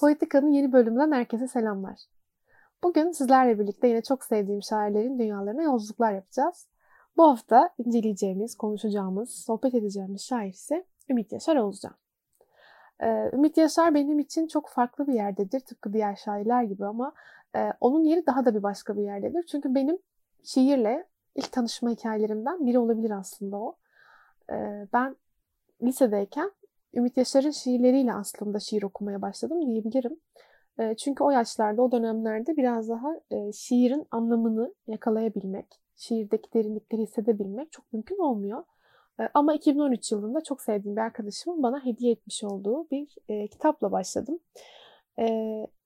Poetika'nın yeni bölümünden herkese selamlar. Bugün sizlerle birlikte yine çok sevdiğim şairlerin dünyalarına yolculuklar yapacağız. Bu hafta inceleyeceğimiz, konuşacağımız, sohbet edeceğimiz şair ise Ümit Yaşar Oğuzcan. Ee, Ümit Yaşar benim için çok farklı bir yerdedir tıpkı diğer şairler gibi ama e, onun yeri daha da bir başka bir yerdedir. Çünkü benim şiirle ilk tanışma hikayelerimden biri olabilir aslında o. Ee, ben lisedeyken Ümit Yaşar'ın şiirleriyle aslında şiir okumaya başladım diyebilirim. Çünkü o yaşlarda, o dönemlerde biraz daha şiirin anlamını yakalayabilmek, şiirdeki derinlikleri hissedebilmek çok mümkün olmuyor. Ama 2013 yılında çok sevdiğim bir arkadaşımın bana hediye etmiş olduğu bir kitapla başladım.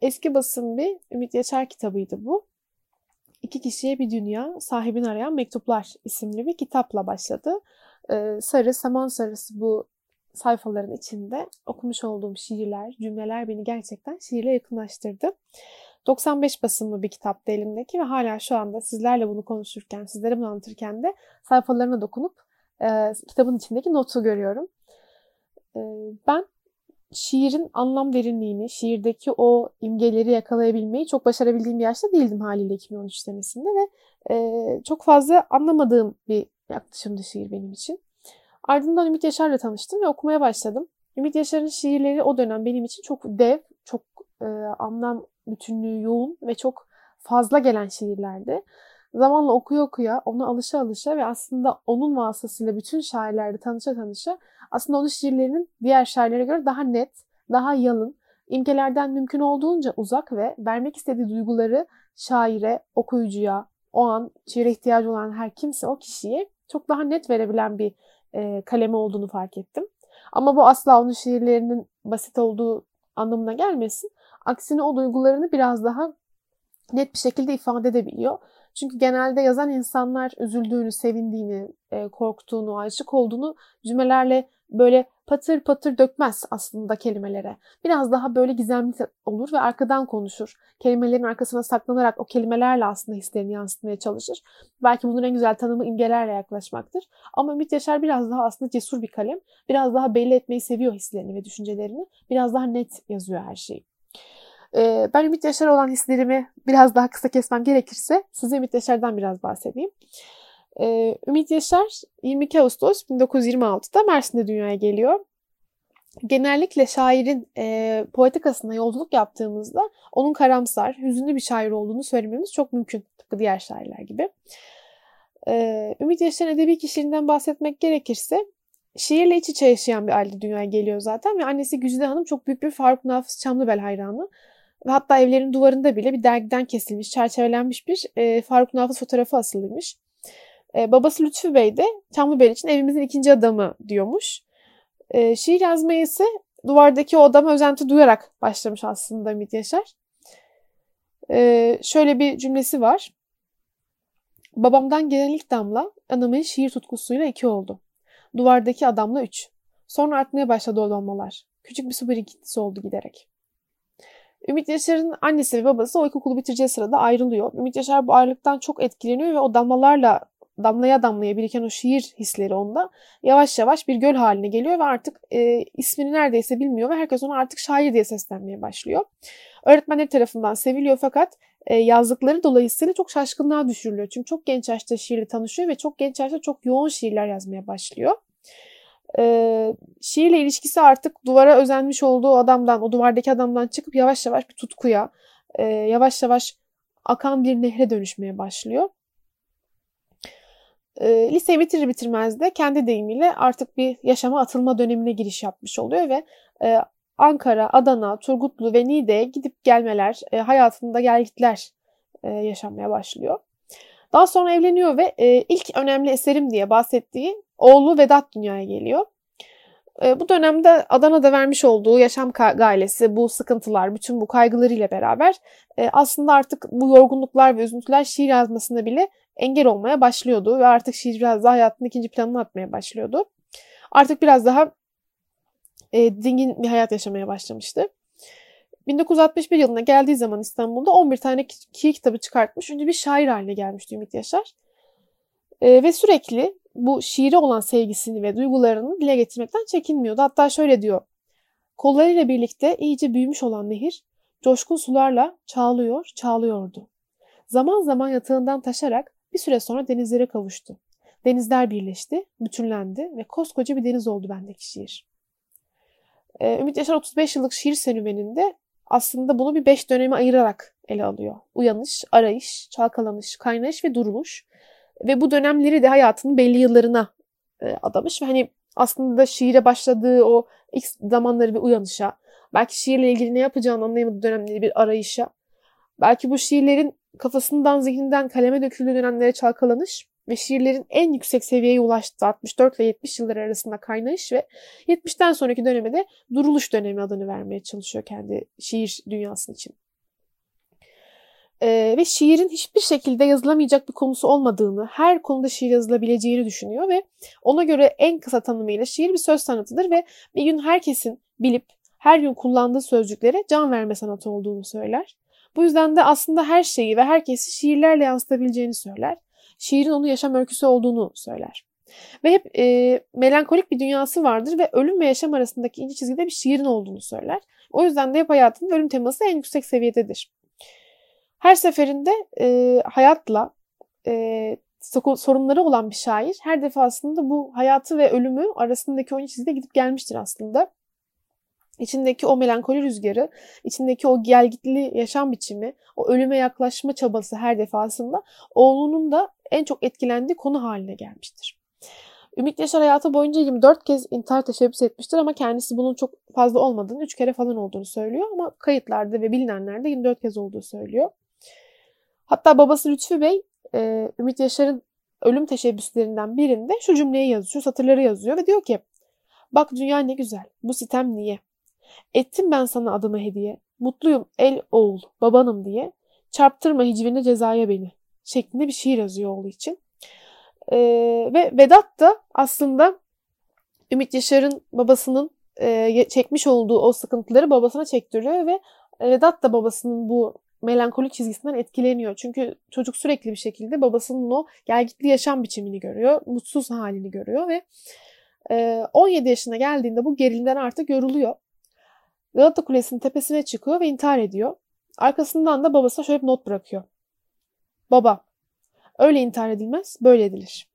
Eski basın bir Ümit Yaşar kitabıydı bu. İki kişiye bir dünya, sahibini arayan mektuplar isimli bir kitapla başladı. Sarı, saman sarısı bu sayfaların içinde okumuş olduğum şiirler, cümleler beni gerçekten şiirle yakınlaştırdı. 95 basımlı bir kitaptı elimdeki ve hala şu anda sizlerle bunu konuşurken, sizlere bunu anlatırken de sayfalarına dokunup e, kitabın içindeki notu görüyorum. E, ben şiirin anlam derinliğini, şiirdeki o imgeleri yakalayabilmeyi çok başarabildiğim bir yaşta değildim haliyle 2013 senesinde ve e, çok fazla anlamadığım bir yaklaşımdı şiir benim için. Ardından Ümit Yaşar'la tanıştım ve okumaya başladım. Ümit Yaşar'ın şiirleri o dönem benim için çok dev, çok e, anlam bütünlüğü yoğun ve çok fazla gelen şiirlerdi. Zamanla okuya okuya, ona alışa alışa ve aslında onun vasıtasıyla bütün şairlerle tanışa tanışa aslında onun şiirlerinin diğer şairlere göre daha net, daha yalın, imgelerden mümkün olduğunca uzak ve vermek istediği duyguları şaire, okuyucuya, o an şiire ihtiyacı olan her kimse o kişiye çok daha net verebilen bir e, kalemi olduğunu fark ettim. Ama bu asla onun şiirlerinin basit olduğu anlamına gelmesin. Aksine o duygularını biraz daha net bir şekilde ifade edebiliyor. Çünkü genelde yazan insanlar üzüldüğünü, sevindiğini, e, korktuğunu, aşık olduğunu cümlelerle böyle patır patır dökmez aslında kelimelere. Biraz daha böyle gizemli olur ve arkadan konuşur. Kelimelerin arkasına saklanarak o kelimelerle aslında hislerini yansıtmaya çalışır. Belki bunun en güzel tanımı imgelerle yaklaşmaktır. Ama Ümit Yaşar biraz daha aslında cesur bir kalem. Biraz daha belli etmeyi seviyor hislerini ve düşüncelerini. Biraz daha net yazıyor her şeyi. Ee, ben Ümit Yaşar olan hislerimi biraz daha kısa kesmem gerekirse size Ümit Yaşar'dan biraz bahsedeyim. Ee, Ümit Yaşar 22 Ağustos 1926'da Mersin'de dünyaya geliyor. Genellikle şairin e, poetikasına yolculuk yaptığımızda onun karamsar, hüzünlü bir şair olduğunu söylememiz çok mümkün. Tıpkı diğer şairler gibi. Ee, Ümit Yaşar'ın edebi kişiliğinden bahsetmek gerekirse şiirle iç içe yaşayan bir aile dünyaya geliyor zaten ve annesi Güzide Hanım çok büyük bir Faruk Nafız Çamlıbel hayranı. Ve hatta evlerin duvarında bile bir dergiden kesilmiş, çerçevelenmiş bir e, Faruk Nafız fotoğrafı asılıymış. E, babası Lütfü Bey de Çamlıbel için evimizin ikinci adamı diyormuş. E, şiir yazmayı ise duvardaki o adama özenti duyarak başlamış aslında Ümit Yaşar. E, şöyle bir cümlesi var. Babamdan gelen ilk damla anamın şiir tutkusuyla iki oldu. Duvardaki adamla üç. Sonra artmaya başladı o damlalar. Küçük bir su birikintisi oldu giderek. Ümit Yaşar'ın annesi ve babası o ilkokulu bitireceği sırada ayrılıyor. Ümit Yaşar bu ayrılıktan çok etkileniyor ve o damlalarla damlaya damlaya biriken o şiir hisleri onda yavaş yavaş bir göl haline geliyor ve artık e, ismini neredeyse bilmiyor ve herkes ona artık şair diye seslenmeye başlıyor. Öğretmenleri tarafından seviliyor fakat e, yazdıkları dolayısıyla çok şaşkınlığa düşürülüyor. Çünkü çok genç yaşta şiirle tanışıyor ve çok genç yaşta çok yoğun şiirler yazmaya başlıyor. E, şiirle ilişkisi artık duvara özenmiş olduğu adamdan, o duvardaki adamdan çıkıp yavaş yavaş bir tutkuya, e, yavaş yavaş akan bir nehre dönüşmeye başlıyor. E, liseyi bitirir bitirmez de kendi deyimiyle artık bir yaşama atılma dönemine giriş yapmış oluyor ve e, Ankara, Adana, Turgutlu ve Niğde'ye gidip gelmeler, e, hayatında gelgitler e, yaşanmaya başlıyor. Daha sonra evleniyor ve e, ilk önemli eserim diye bahsettiği oğlu Vedat dünyaya geliyor. E, bu dönemde Adana'da vermiş olduğu yaşam gailesi, bu sıkıntılar, bütün bu kaygılarıyla beraber e, aslında artık bu yorgunluklar ve üzüntüler şiir yazmasına bile engel olmaya başlıyordu ve artık şiir biraz daha hayatının ikinci planına atmaya başlıyordu. Artık biraz daha e, dingin bir hayat yaşamaya başlamıştı. 1961 yılına geldiği zaman İstanbul'da 11 tane şiir kitabı çıkartmış. Ünlü bir şair haline gelmişti Ümit Yaşar. E, ve sürekli bu şiire olan sevgisini ve duygularını dile getirmekten çekinmiyordu. Hatta şöyle diyor. Kollarıyla birlikte iyice büyümüş olan nehir, coşkun sularla çağlıyor, çağlıyordu. Zaman zaman yatağından taşarak bir süre sonra denizlere kavuştu. Denizler birleşti, bütünlendi ve koskoca bir deniz oldu bendeki şiir. Ee, Ümit Yaşar 35 yıllık şiir serüveninde aslında bunu bir beş döneme ayırarak ele alıyor. Uyanış, arayış, çalkalanış, kaynayış ve duruluş. Ve bu dönemleri de hayatının belli yıllarına e, adamış ve hani aslında şiire başladığı o ilk zamanları bir uyanışa, belki şiirle ilgili ne yapacağını anlayamadığı dönemleri bir arayışa, belki bu şiirlerin kafasından, zihninden kaleme döküldüğü dönemlere çalkalanış ve şiirlerin en yüksek seviyeye ulaştığı 64 ile 70 yıllar arasında kaynayış ve 70'ten sonraki döneme de duruluş dönemi adını vermeye çalışıyor kendi şiir dünyası için. Ee, ve şiirin hiçbir şekilde yazılamayacak bir konusu olmadığını, her konuda şiir yazılabileceğini düşünüyor ve ona göre en kısa tanımıyla şiir bir söz sanatıdır ve bir gün herkesin bilip her gün kullandığı sözcüklere can verme sanatı olduğunu söyler. Bu yüzden de aslında her şeyi ve herkesi şiirlerle yansıtabileceğini söyler. Şiirin onu yaşam öyküsü olduğunu söyler. Ve hep e, melankolik bir dünyası vardır ve ölüm ve yaşam arasındaki ince çizgide bir şiirin olduğunu söyler. O yüzden de hep hayatının ölüm teması en yüksek seviyededir. Her seferinde e, hayatla e, sorunları olan bir şair her defasında bu hayatı ve ölümü arasındaki o çizgide gidip gelmiştir aslında. İçindeki o melankoli rüzgarı, içindeki o gelgitli yaşam biçimi, o ölüme yaklaşma çabası her defasında oğlunun da en çok etkilendiği konu haline gelmiştir. Ümit Yaşar hayatı boyunca 24 kez intihar teşebbüs etmiştir ama kendisi bunun çok fazla olmadığını, 3 kere falan olduğunu söylüyor ama kayıtlarda ve bilinenlerde 24 kez olduğu söylüyor. Hatta babası Lütfü Bey e, Ümit Yaşar'ın ölüm teşebbüslerinden birinde şu cümleyi yazıyor, şu satırları yazıyor ve diyor ki Bak dünya ne güzel, bu sitem niye? Ettim ben sana adımı hediye, mutluyum el oğul, babanım diye. Çarptırma hicvine cezaya beni şeklinde bir şiir yazıyor oğlu için. Ee, ve Vedat da aslında Ümit Yaşar'ın babasının e, çekmiş olduğu o sıkıntıları babasına çektiriyor ve Vedat da babasının bu melankolik çizgisinden etkileniyor. Çünkü çocuk sürekli bir şekilde babasının o gelgitli yaşam biçimini görüyor, mutsuz halini görüyor ve 17 yaşına geldiğinde bu gerilimden artık yoruluyor. Galata Kulesi'nin tepesine çıkıyor ve intihar ediyor. Arkasından da babasına şöyle bir not bırakıyor. Baba, öyle intihar edilmez, böyle edilir.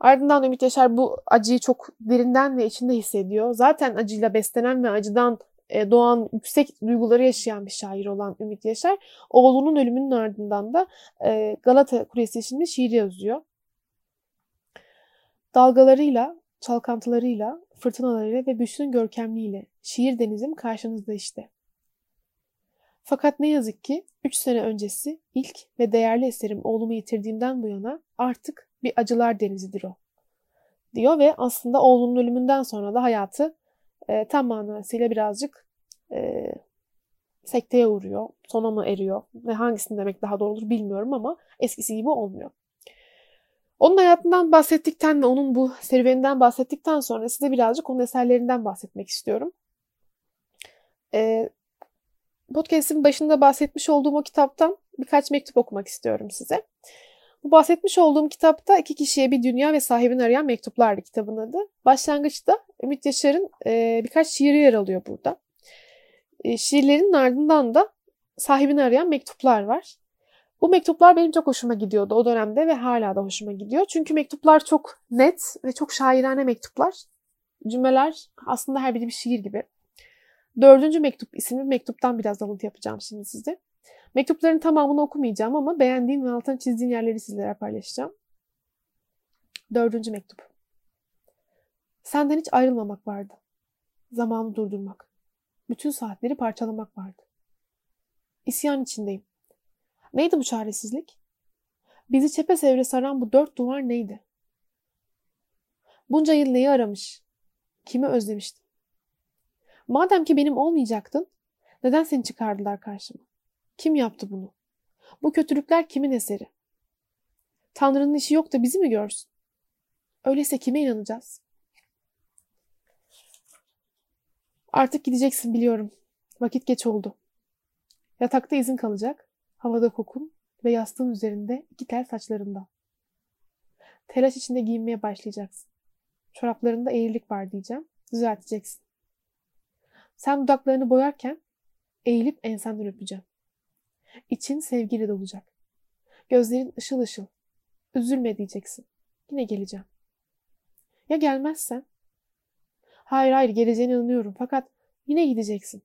Ardından Ümit Yaşar bu acıyı çok derinden ve içinde hissediyor. Zaten acıyla beslenen ve acıdan e, doğan yüksek duyguları yaşayan bir şair olan Ümit Yaşar, oğlunun ölümünün ardından da e, Galata Kulesi isimli şiir yazıyor. Dalgalarıyla, çalkantılarıyla, fırtınalarıyla ve bütün görkemliğiyle şiir denizim karşınızda işte. Fakat ne yazık ki 3 sene öncesi ilk ve değerli eserim oğlumu yitirdiğimden bu yana artık bir acılar denizidir o. Diyor ve aslında oğlunun ölümünden sonra da hayatı e, tam manasıyla birazcık e, sekteye uğruyor. Sona mı eriyor? Ve hangisini demek daha doğru olur bilmiyorum ama eskisi gibi olmuyor. Onun hayatından bahsettikten ve onun bu serüveninden bahsettikten sonra size birazcık onun eserlerinden bahsetmek istiyorum. E, podcast'in başında bahsetmiş olduğum o kitaptan birkaç mektup okumak istiyorum size. Bu bahsetmiş olduğum kitapta iki kişiye bir dünya ve sahibini arayan mektuplardı kitabın adı. Başlangıçta Ümit Yaşar'ın e, birkaç şiiri yer alıyor burada. E, şiirlerin ardından da sahibini arayan mektuplar var. Bu mektuplar benim çok hoşuma gidiyordu o dönemde ve hala da hoşuma gidiyor. Çünkü mektuplar çok net ve çok şairane mektuplar. Cümleler aslında her biri bir şiir gibi. Dördüncü mektup isimli mektuptan biraz alıntı yapacağım şimdi size. Mektupların tamamını okumayacağım ama beğendiğim ve altını çizdiğim yerleri sizlere paylaşacağım. Dördüncü mektup. Senden hiç ayrılmamak vardı. Zamanı durdurmak. Bütün saatleri parçalamak vardı. İsyan içindeyim. Neydi bu çaresizlik? Bizi çepeçevre saran bu dört duvar neydi? Bunca yıl neyi aramış? Kimi özlemiştim? Madem ki benim olmayacaktın, neden seni çıkardılar karşıma? Kim yaptı bunu? Bu kötülükler kimin eseri? Tanrı'nın işi yok da bizi mi görsün? Öyleyse kime inanacağız? Artık gideceksin biliyorum. Vakit geç oldu. Yatakta izin kalacak, havada kokun ve yastığın üzerinde iki tel saçlarında. Telaş içinde giyinmeye başlayacaksın. Çoraplarında eğrilik var diyeceğim. Düzelteceksin. Sen dudaklarını boyarken eğilip ensenden öpeceğim. İçin sevgiyle dolacak. Gözlerin ışıl ışıl. Üzülme diyeceksin. Yine geleceğim. Ya gelmezsen? Hayır hayır geleceğine inanıyorum fakat yine gideceksin.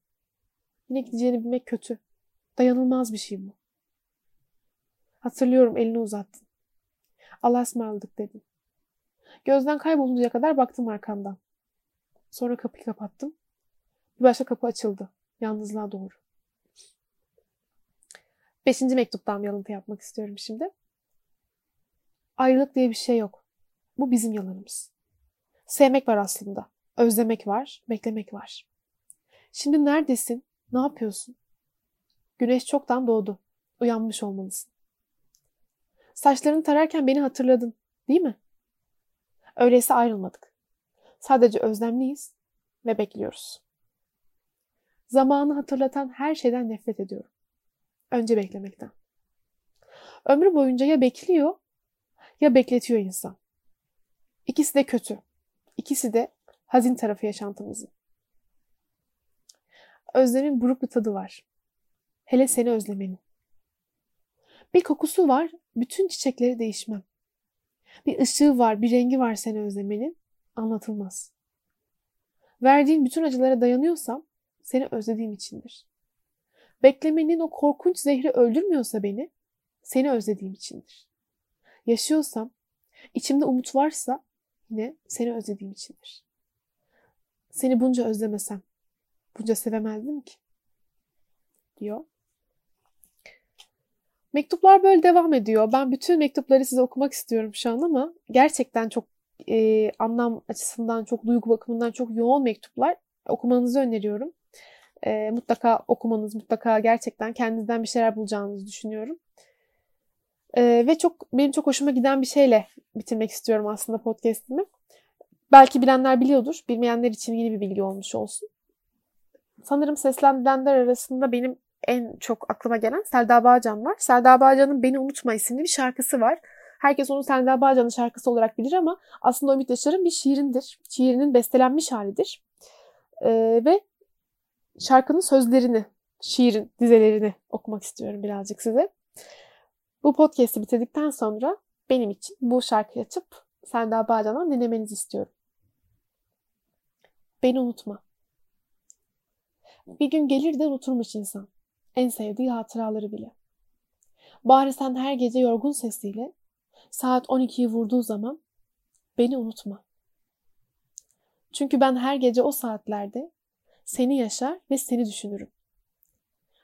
Yine gideceğini bilmek kötü. Dayanılmaz bir şey bu. Hatırlıyorum elini uzattın. Allah'a ısmarladık dedin. Gözden kayboluncaya kadar baktım arkamdan. Sonra kapıyı kapattım. Bir başka kapı açıldı. Yalnızlığa doğru. Beşinci mektuptan bir alıntı yapmak istiyorum şimdi. Ayrılık diye bir şey yok. Bu bizim yalanımız. Sevmek var aslında. Özlemek var, beklemek var. Şimdi neredesin? Ne yapıyorsun? Güneş çoktan doğdu. Uyanmış olmalısın. Saçlarını tararken beni hatırladın, değil mi? Öyleyse ayrılmadık. Sadece özlemliyiz ve bekliyoruz. Zamanı hatırlatan her şeyden nefret ediyorum. Önce beklemekten. Ömrü boyunca ya bekliyor ya bekletiyor insan. İkisi de kötü. İkisi de hazin tarafı yaşantımızın. Özlemin buruk bir tadı var. Hele seni özlemenin. Bir kokusu var, bütün çiçekleri değişmem. Bir ışığı var, bir rengi var seni özlemenin, anlatılmaz. Verdiğin bütün acılara dayanıyorsam seni özlediğim içindir. Beklemenin o korkunç zehri öldürmüyorsa beni, seni özlediğim içindir. Yaşıyorsam, içimde umut varsa yine seni özlediğim içindir. Seni bunca özlemesem, bunca sevemezdim ki, diyor. Mektuplar böyle devam ediyor. Ben bütün mektupları size okumak istiyorum şu an ama gerçekten çok e, anlam açısından, çok duygu bakımından çok yoğun mektuplar. Okumanızı öneriyorum. E, mutlaka okumanız, mutlaka gerçekten kendinizden bir şeyler bulacağınızı düşünüyorum. E, ve çok benim çok hoşuma giden bir şeyle bitirmek istiyorum aslında podcast'imi. Belki bilenler biliyordur. Bilmeyenler için yeni bir bilgi olmuş olsun. Sanırım seslendirilenler arasında benim en çok aklıma gelen Selda Bağcan var. Selda Bağcan'ın Beni Unutma isimli bir şarkısı var. Herkes onu Selda Bağcan'ın şarkısı olarak bilir ama aslında Ümit Yaşar'ın bir şiirindir. Şiirinin bestelenmiş halidir. Ee, ve şarkının sözlerini, şiirin dizelerini okumak istiyorum birazcık size. Bu podcast'i bitirdikten sonra benim için bu şarkıyı açıp Selda Bağcan'dan dinlemenizi istiyorum. Beni unutma. Bir gün gelir de unuturmuş insan. En sevdiği hatıraları bile. Bari sen her gece yorgun sesiyle saat 12'yi vurduğu zaman beni unutma. Çünkü ben her gece o saatlerde seni yaşar ve seni düşünürüm.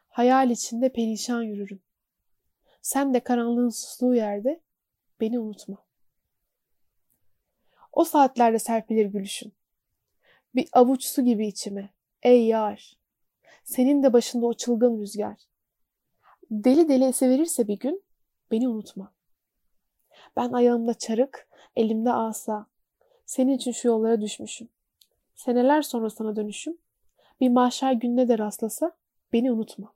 Hayal içinde perişan yürürüm. Sen de karanlığın susduğu yerde beni unutma. O saatlerde serpilir gülüşün. Bir avuç su gibi içime. Ey yar, senin de başında o çılgın rüzgar. Deli deli esiverirse bir gün beni unutma. Ben ayağımda çarık, elimde asa. Senin için şu yollara düşmüşüm. Seneler sonra sana dönüşüm. Bir mahşer gününe de rastlasa beni unutma.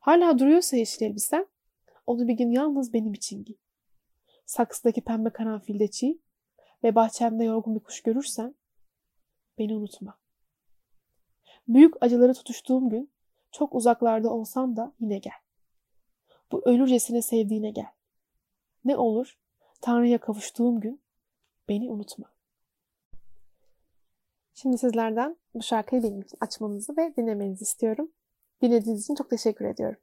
Hala duruyorsa yeşil elbisen, onu bir gün yalnız benim için giy. Saksıdaki pembe karanfilde çiğ ve bahçemde yorgun bir kuş görürsen beni unutma. Büyük acıları tutuştuğum gün çok uzaklarda olsam da yine gel. Bu ölürcesine sevdiğine gel. Ne olur Tanrı'ya kavuştuğum gün beni unutma. Şimdi sizlerden bu şarkıyı benim için açmanızı ve dinlemenizi istiyorum. Dinlediğiniz için çok teşekkür ediyorum.